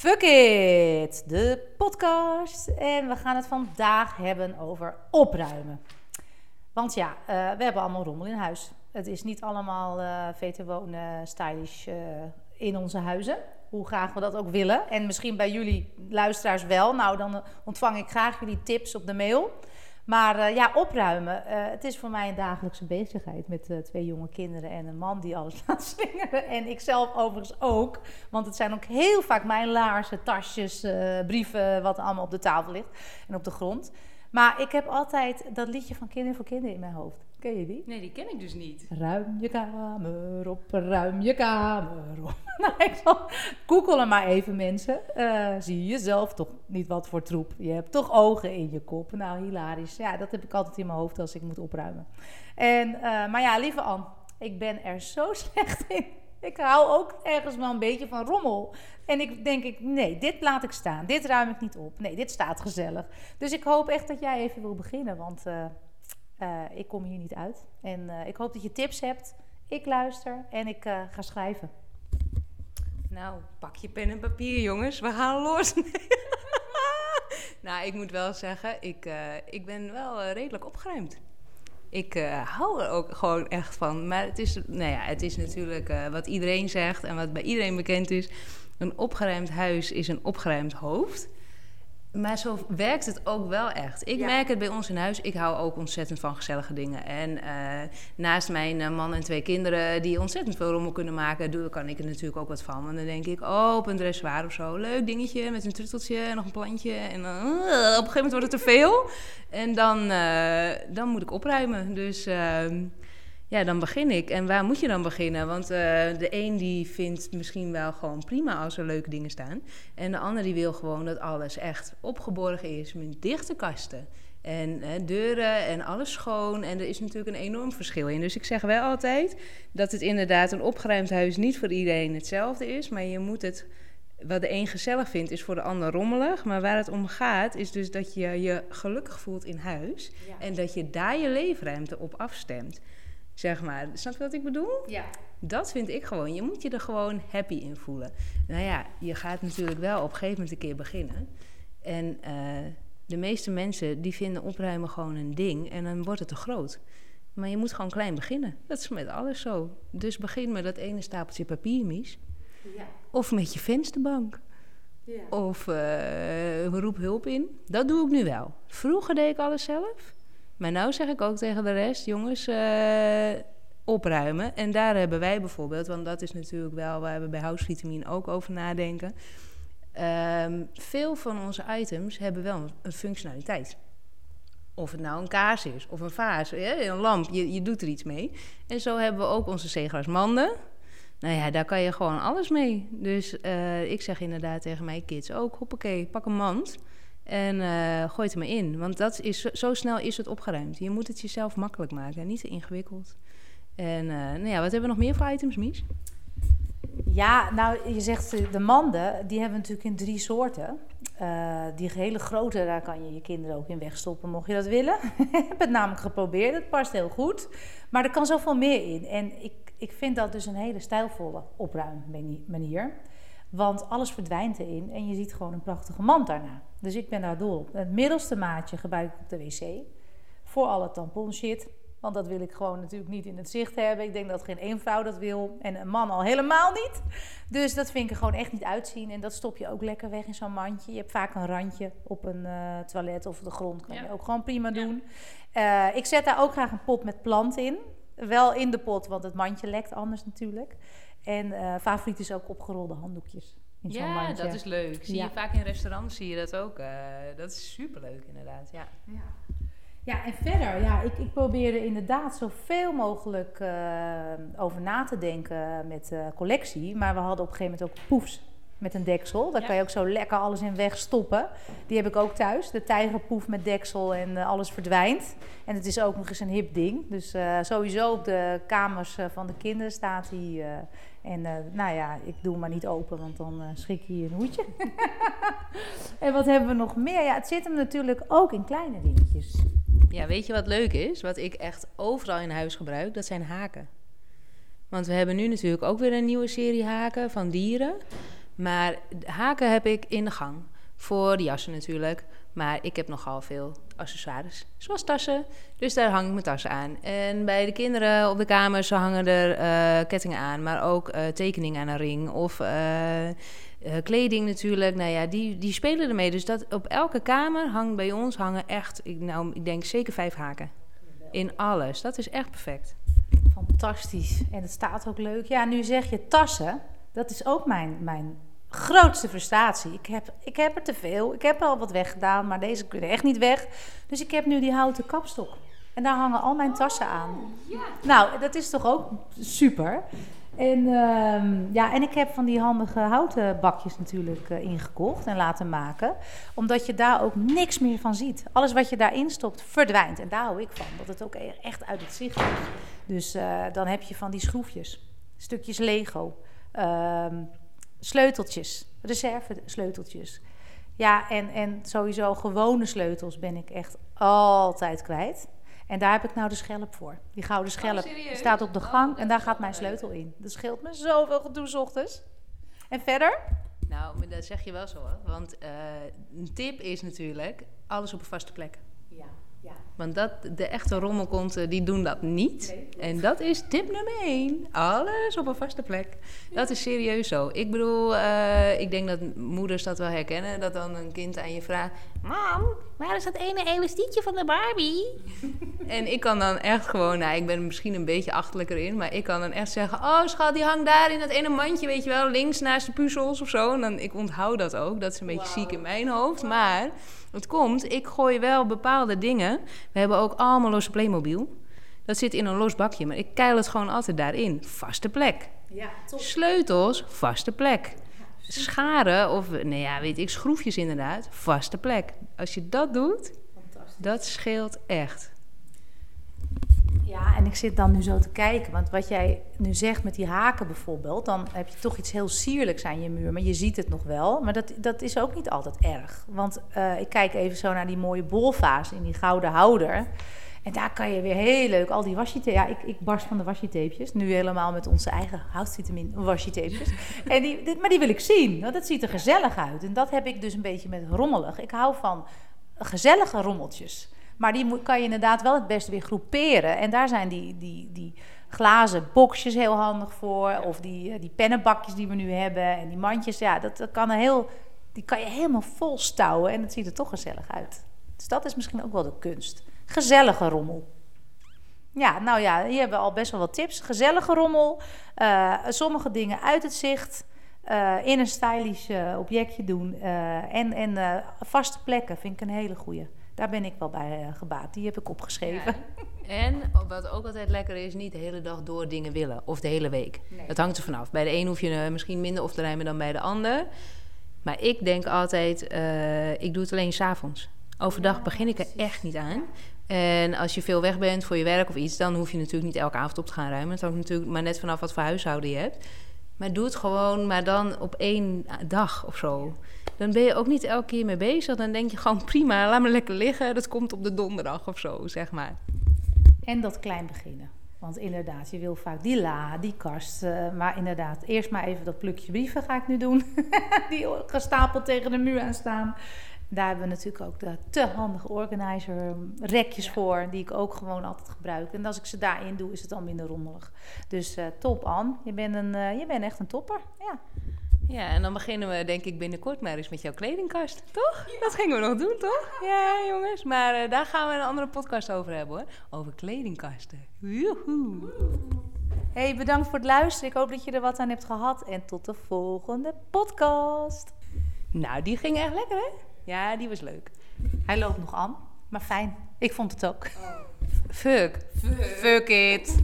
Fuck It, de podcast. En we gaan het vandaag hebben over opruimen. Want ja, uh, we hebben allemaal rommel in huis. Het is niet allemaal uh, VT wonen stylish uh, in onze huizen. Hoe graag we dat ook willen. En misschien bij jullie luisteraars wel. Nou, dan ontvang ik graag jullie tips op de mail. Maar uh, ja, opruimen. Uh, het is voor mij een dagelijkse bezigheid met uh, twee jonge kinderen en een man die alles laat slingeren. En ik zelf overigens ook. Want het zijn ook heel vaak mijn laarzen, tasjes, brieven, wat allemaal op de tafel ligt en op de grond. Maar ik heb altijd dat liedje van Kinderen voor Kinderen in mijn hoofd. Ken je die? Nee, die ken ik dus niet. Ruim je kamer op, ruim je kamer op. nou, ik zal googelen maar even mensen. Uh, zie je zelf toch niet wat voor troep. Je hebt toch ogen in je kop. Nou, hilarisch. Ja, dat heb ik altijd in mijn hoofd als ik moet opruimen. En, uh, maar ja, lieve Anne, ik ben er zo slecht in. Ik hou ook ergens wel een beetje van rommel. En ik denk ik, nee, dit laat ik staan. Dit ruim ik niet op. Nee, dit staat gezellig. Dus ik hoop echt dat jij even wil beginnen, want uh, uh, ik kom hier niet uit. En uh, ik hoop dat je tips hebt. Ik luister en ik ga schrijven. Nou, pak je pen en papier, jongens. We gaan los. nou, ik moet wel zeggen, ik, ik ben wel redelijk opgeruimd. Ik uh, hou er ook gewoon echt van. Maar het is, nou ja, het is natuurlijk uh, wat iedereen zegt en wat bij iedereen bekend is. Een opgeruimd huis is een opgeruimd hoofd. Maar zo werkt het ook wel echt. Ik ja. merk het bij ons in huis. Ik hou ook ontzettend van gezellige dingen. En uh, naast mijn man en twee kinderen die ontzettend veel rommel kunnen maken, doe, kan ik er natuurlijk ook wat van. En dan denk ik, oh, op een dressoir of zo. Leuk dingetje met een trutteltje en nog een plantje. En dan, uh, op een gegeven moment wordt het te veel. En dan, uh, dan moet ik opruimen. Dus ehm, ja, dan begin ik. En waar moet je dan beginnen? Want uh, de een die vindt misschien wel gewoon prima als er leuke dingen staan. En de ander die wil gewoon dat alles echt opgeborgen is met dichte kasten. En uh, deuren en alles schoon. En er is natuurlijk een enorm verschil in. Dus ik zeg wel altijd dat het inderdaad een opgeruimd huis niet voor iedereen hetzelfde is. Maar je moet het wat de een gezellig vindt, is voor de ander rommelig. Maar waar het om gaat, is dus dat je je gelukkig voelt in huis. Ja. En dat je daar je leefruimte op afstemt. Zeg maar. Snap je wat ik bedoel? Ja. Dat vind ik gewoon. Je moet je er gewoon happy in voelen. Nou ja, je gaat natuurlijk wel op een gegeven moment een keer beginnen. En uh, de meeste mensen die vinden opruimen gewoon een ding. En dan wordt het te groot. Maar je moet gewoon klein beginnen. Dat is met alles zo. Dus begin met dat ene stapeltje papiermies. Ja. Of met je vensterbank. Ja. Of uh, roep hulp in. Dat doe ik nu wel. Vroeger deed ik alles zelf. Maar nou zeg ik ook tegen de rest, jongens, uh, opruimen. En daar hebben wij bijvoorbeeld, want dat is natuurlijk wel waar we bij Housevitamine ook over nadenken. Um, veel van onze items hebben wel een, functionaliteit. Of het nou een kaars is, of een vaas, een lamp, je, je doet er iets mee. En zo hebben we ook onze zeegrasmanden. Nou ja, daar kan je gewoon alles mee. Dus uh, ik zeg inderdaad tegen mijn kids ook, hoppakee, pak een mand... En uh, gooi het maar in. Want dat is, zo snel is het opgeruimd. Je moet het jezelf makkelijk maken. Niet te ingewikkeld. En uh, nou ja, wat hebben we nog meer voor items, Mies? Ja, nou, je zegt de manden, die hebben we natuurlijk in drie soorten. Die hele grote, daar kan je je kinderen ook in wegstoppen, mocht je dat willen. ik heb het namelijk geprobeerd, het past heel goed. Maar er kan zoveel meer in. En ik, ik vind dat dus een hele stijlvolle opruimmanier. Want alles verdwijnt erin en je ziet gewoon een prachtige mand daarna. Dus ik ben daar dol op. Het middelste maatje gebruik ik op de wc. Voor alle tamponshit. Want dat wil ik gewoon natuurlijk niet in het zicht hebben. Ik denk dat geen één vrouw dat wil. En een man al helemaal niet. Dus dat vind ik er gewoon echt niet uitzien. En dat stop je ook lekker weg in zo'n mandje. Je hebt vaak een randje op een uh, toilet of de grond. Kan ja. je ook gewoon prima doen. Uh, ik zet daar ook graag een pot met plant in. Wel in de pot, want het mandje lekt anders natuurlijk. En uh, favoriet is ook opgerolde handdoekjes. In ja, mandje. dat is leuk. Zie ja. je vaak in restaurants zie je dat ook. Uh, dat is superleuk inderdaad. Ja. ja. Ja, en verder, ja, ik, ik probeer er inderdaad zoveel mogelijk uh, over na te denken met uh, collectie. Maar we hadden op een gegeven moment ook poefs met een deksel. Daar ja. kan je ook zo lekker alles in wegstoppen. Die heb ik ook thuis. De tijgerpoef met deksel en uh, alles verdwijnt. En het is ook nog eens een hip ding. Dus sowieso op de kamers van de kinderen staat die. En uh, nou ja, ik doe hem maar niet open, want dan uh, schrik je een hoedje. en wat hebben we nog meer? Ja, het zit hem natuurlijk ook in kleine dingetjes. Ja, weet je wat leuk is? Wat ik echt overal in huis gebruik, dat zijn haken. Want we hebben nu natuurlijk ook weer een nieuwe serie haken van dieren. Maar haken heb ik in de gang. Voor de jassen natuurlijk. Maar ik heb nogal veel accessoires, zoals tassen. Dus daar hang ik mijn tassen aan. En bij de kinderen op de kamers hangen er uh, kettingen aan, maar ook uh, tekeningen aan een ring of uh, kleding natuurlijk. Nou ja, die, die spelen ermee. Dus dat op elke kamer hangt bij ons hangen echt, ik, nou, ik denk zeker vijf haken. In alles. Dat is echt perfect. Fantastisch. En het staat ook leuk. Ja, nu zeg je tassen. Dat is ook mijn, mijn grootste frustratie. Ik heb, ik heb er te veel. Ik heb al wat weggedaan, maar deze kunnen echt niet weg. Dus ik heb nu die houten kapstok. En daar hangen al mijn tassen aan. Nou, dat is toch ook super. En, uh, ja, en ik heb van die handige houten bakjes natuurlijk uh, ingekocht en laten maken. Omdat je daar ook niks meer van ziet. Alles wat je daarin stopt, verdwijnt. En daar hou ik van, dat het ook e-, echt uit het zicht is. Dus uh, dan heb je van die schroefjes, stukjes Lego, sleuteltjes, reservesleuteltjes. Ja, en, en sowieso gewone sleutels ben ik echt altijd kwijt. En daar heb ik nou de schelp voor. Die gouden schelp oh, staat op de gang en daar gaat mijn sleutel in. Dat scheelt me zoveel gedoe s ochtends. En verder? Nou, dat zeg je wel zo hoor. Want uh, een tip is natuurlijk alles op een vaste plek. Ja. Want dat, de echte rommelkonten, die doen dat niet. En dat is tip nummer één. Alles op een vaste plek. Dat is serieus zo. Ik bedoel, uh, ik denk dat moeders dat wel herkennen. Dat dan een kind aan je vraagt... Mam, waar is dat ene elastiekje van de Barbie? en ik kan dan echt gewoon... Nou, ik ben misschien een beetje achterlijker in. Maar ik kan dan echt zeggen... Oh, schat, die hangt daar in dat ene mandje, weet je wel. Links naast de puzzels of zo. En dan, ik onthoud dat ook. Dat is een beetje ziek in mijn hoofd. Maar... Het komt, ik gooi wel bepaalde dingen. We hebben ook allemaal losse Playmobil. Dat zit in een los bakje, maar ik keil het gewoon altijd daarin. Vaste plek. Ja, top. Sleutels, vaste plek. Scharen of, nee ja, weet ik, schroefjes inderdaad, vaste plek. Als je dat doet, dat scheelt echt. Ja, en ik zit dan nu zo te kijken. Want wat jij nu zegt met die haken bijvoorbeeld, dan heb je toch iets heel sierlijks aan je muur. Maar je ziet het nog wel. Maar dat, dat is ook niet altijd erg. Want uh, ik kijk even zo naar die mooie bolvaas in die gouden houder. En daar kan je weer heel leuk al die washi Ja, ik, ik barst van de washi Nu helemaal met onze eigen houtvitamine washi en die, maar die wil ik zien. Want dat ziet er gezellig uit. En dat heb ik dus een beetje met rommelig. Ik hou van gezellige rommeltjes. Maar die kan je inderdaad wel het beste weer groeperen. En daar zijn die, die, die glazen boxjes heel handig voor. Of die, eh, die pennenbakjes die we nu hebben. En die mandjes. Ja, dat, dat kan een heel, die kan je helemaal vol stouwen. En het ziet er toch gezellig uit. Dus dat is misschien ook wel de kunst. Gezellige rommel. Ja, nou ja, hier hebben we al best wel wat tips. Gezellige rommel. Uh, sommige dingen uit het zicht. Uh, in een stylish objectje doen. En en vaste plekken vind ik een hele goede. Daar ben ik wel bij gebaat. Die heb ik opgeschreven. En wat ook altijd lekker is, niet de hele dag door dingen willen. Of de hele week. Nee. Dat hangt er vanaf. Bij de een hoef je misschien minder op te rijmen dan bij de ander. Maar ik denk altijd, ik doe het alleen s'avonds. Overdag begin ik er echt niet aan. En als je veel weg bent voor je werk of iets, dan hoef je natuurlijk niet elke avond op te gaan ruimen. Het hangt natuurlijk maar net vanaf wat voor huishouden je hebt. Maar doe het gewoon, maar dan op één dag of zo dan ben je ook niet elke keer mee bezig. Dan denk je gewoon prima, laat me lekker liggen. Dat komt op de donderdag of zo, zeg maar. En dat klein beginnen. Want inderdaad, je wil vaak die la, die kast. Uh, maar inderdaad, eerst maar even dat plukje brieven ga ik nu doen. die gestapeld tegen de muur aan staan. Daar hebben we natuurlijk ook de te handige organizer rekjes voor, die ik ook gewoon altijd gebruik. En als ik ze daarin doe, is het al minder rommelig. Dus uh, top Anne, je bent, een, uh, je bent echt een topper. Ja. Ja, en dan beginnen we denk ik binnenkort maar eens met jouw kledingkast. Toch? Dat gingen we nog doen, toch? Ja, jongens. Maar uh, daar gaan we een andere podcast over hebben hoor. Over kledingkasten. Joehoe. Hey, bedankt voor het luisteren. Ik hoop dat je er wat aan hebt gehad. En tot de volgende podcast. Nou, die ging echt lekker, hè? Ja, die was leuk. Hij loopt nog aan, maar fijn. Ik vond het ook. Oh. Fuck. Fuck. Fuck it.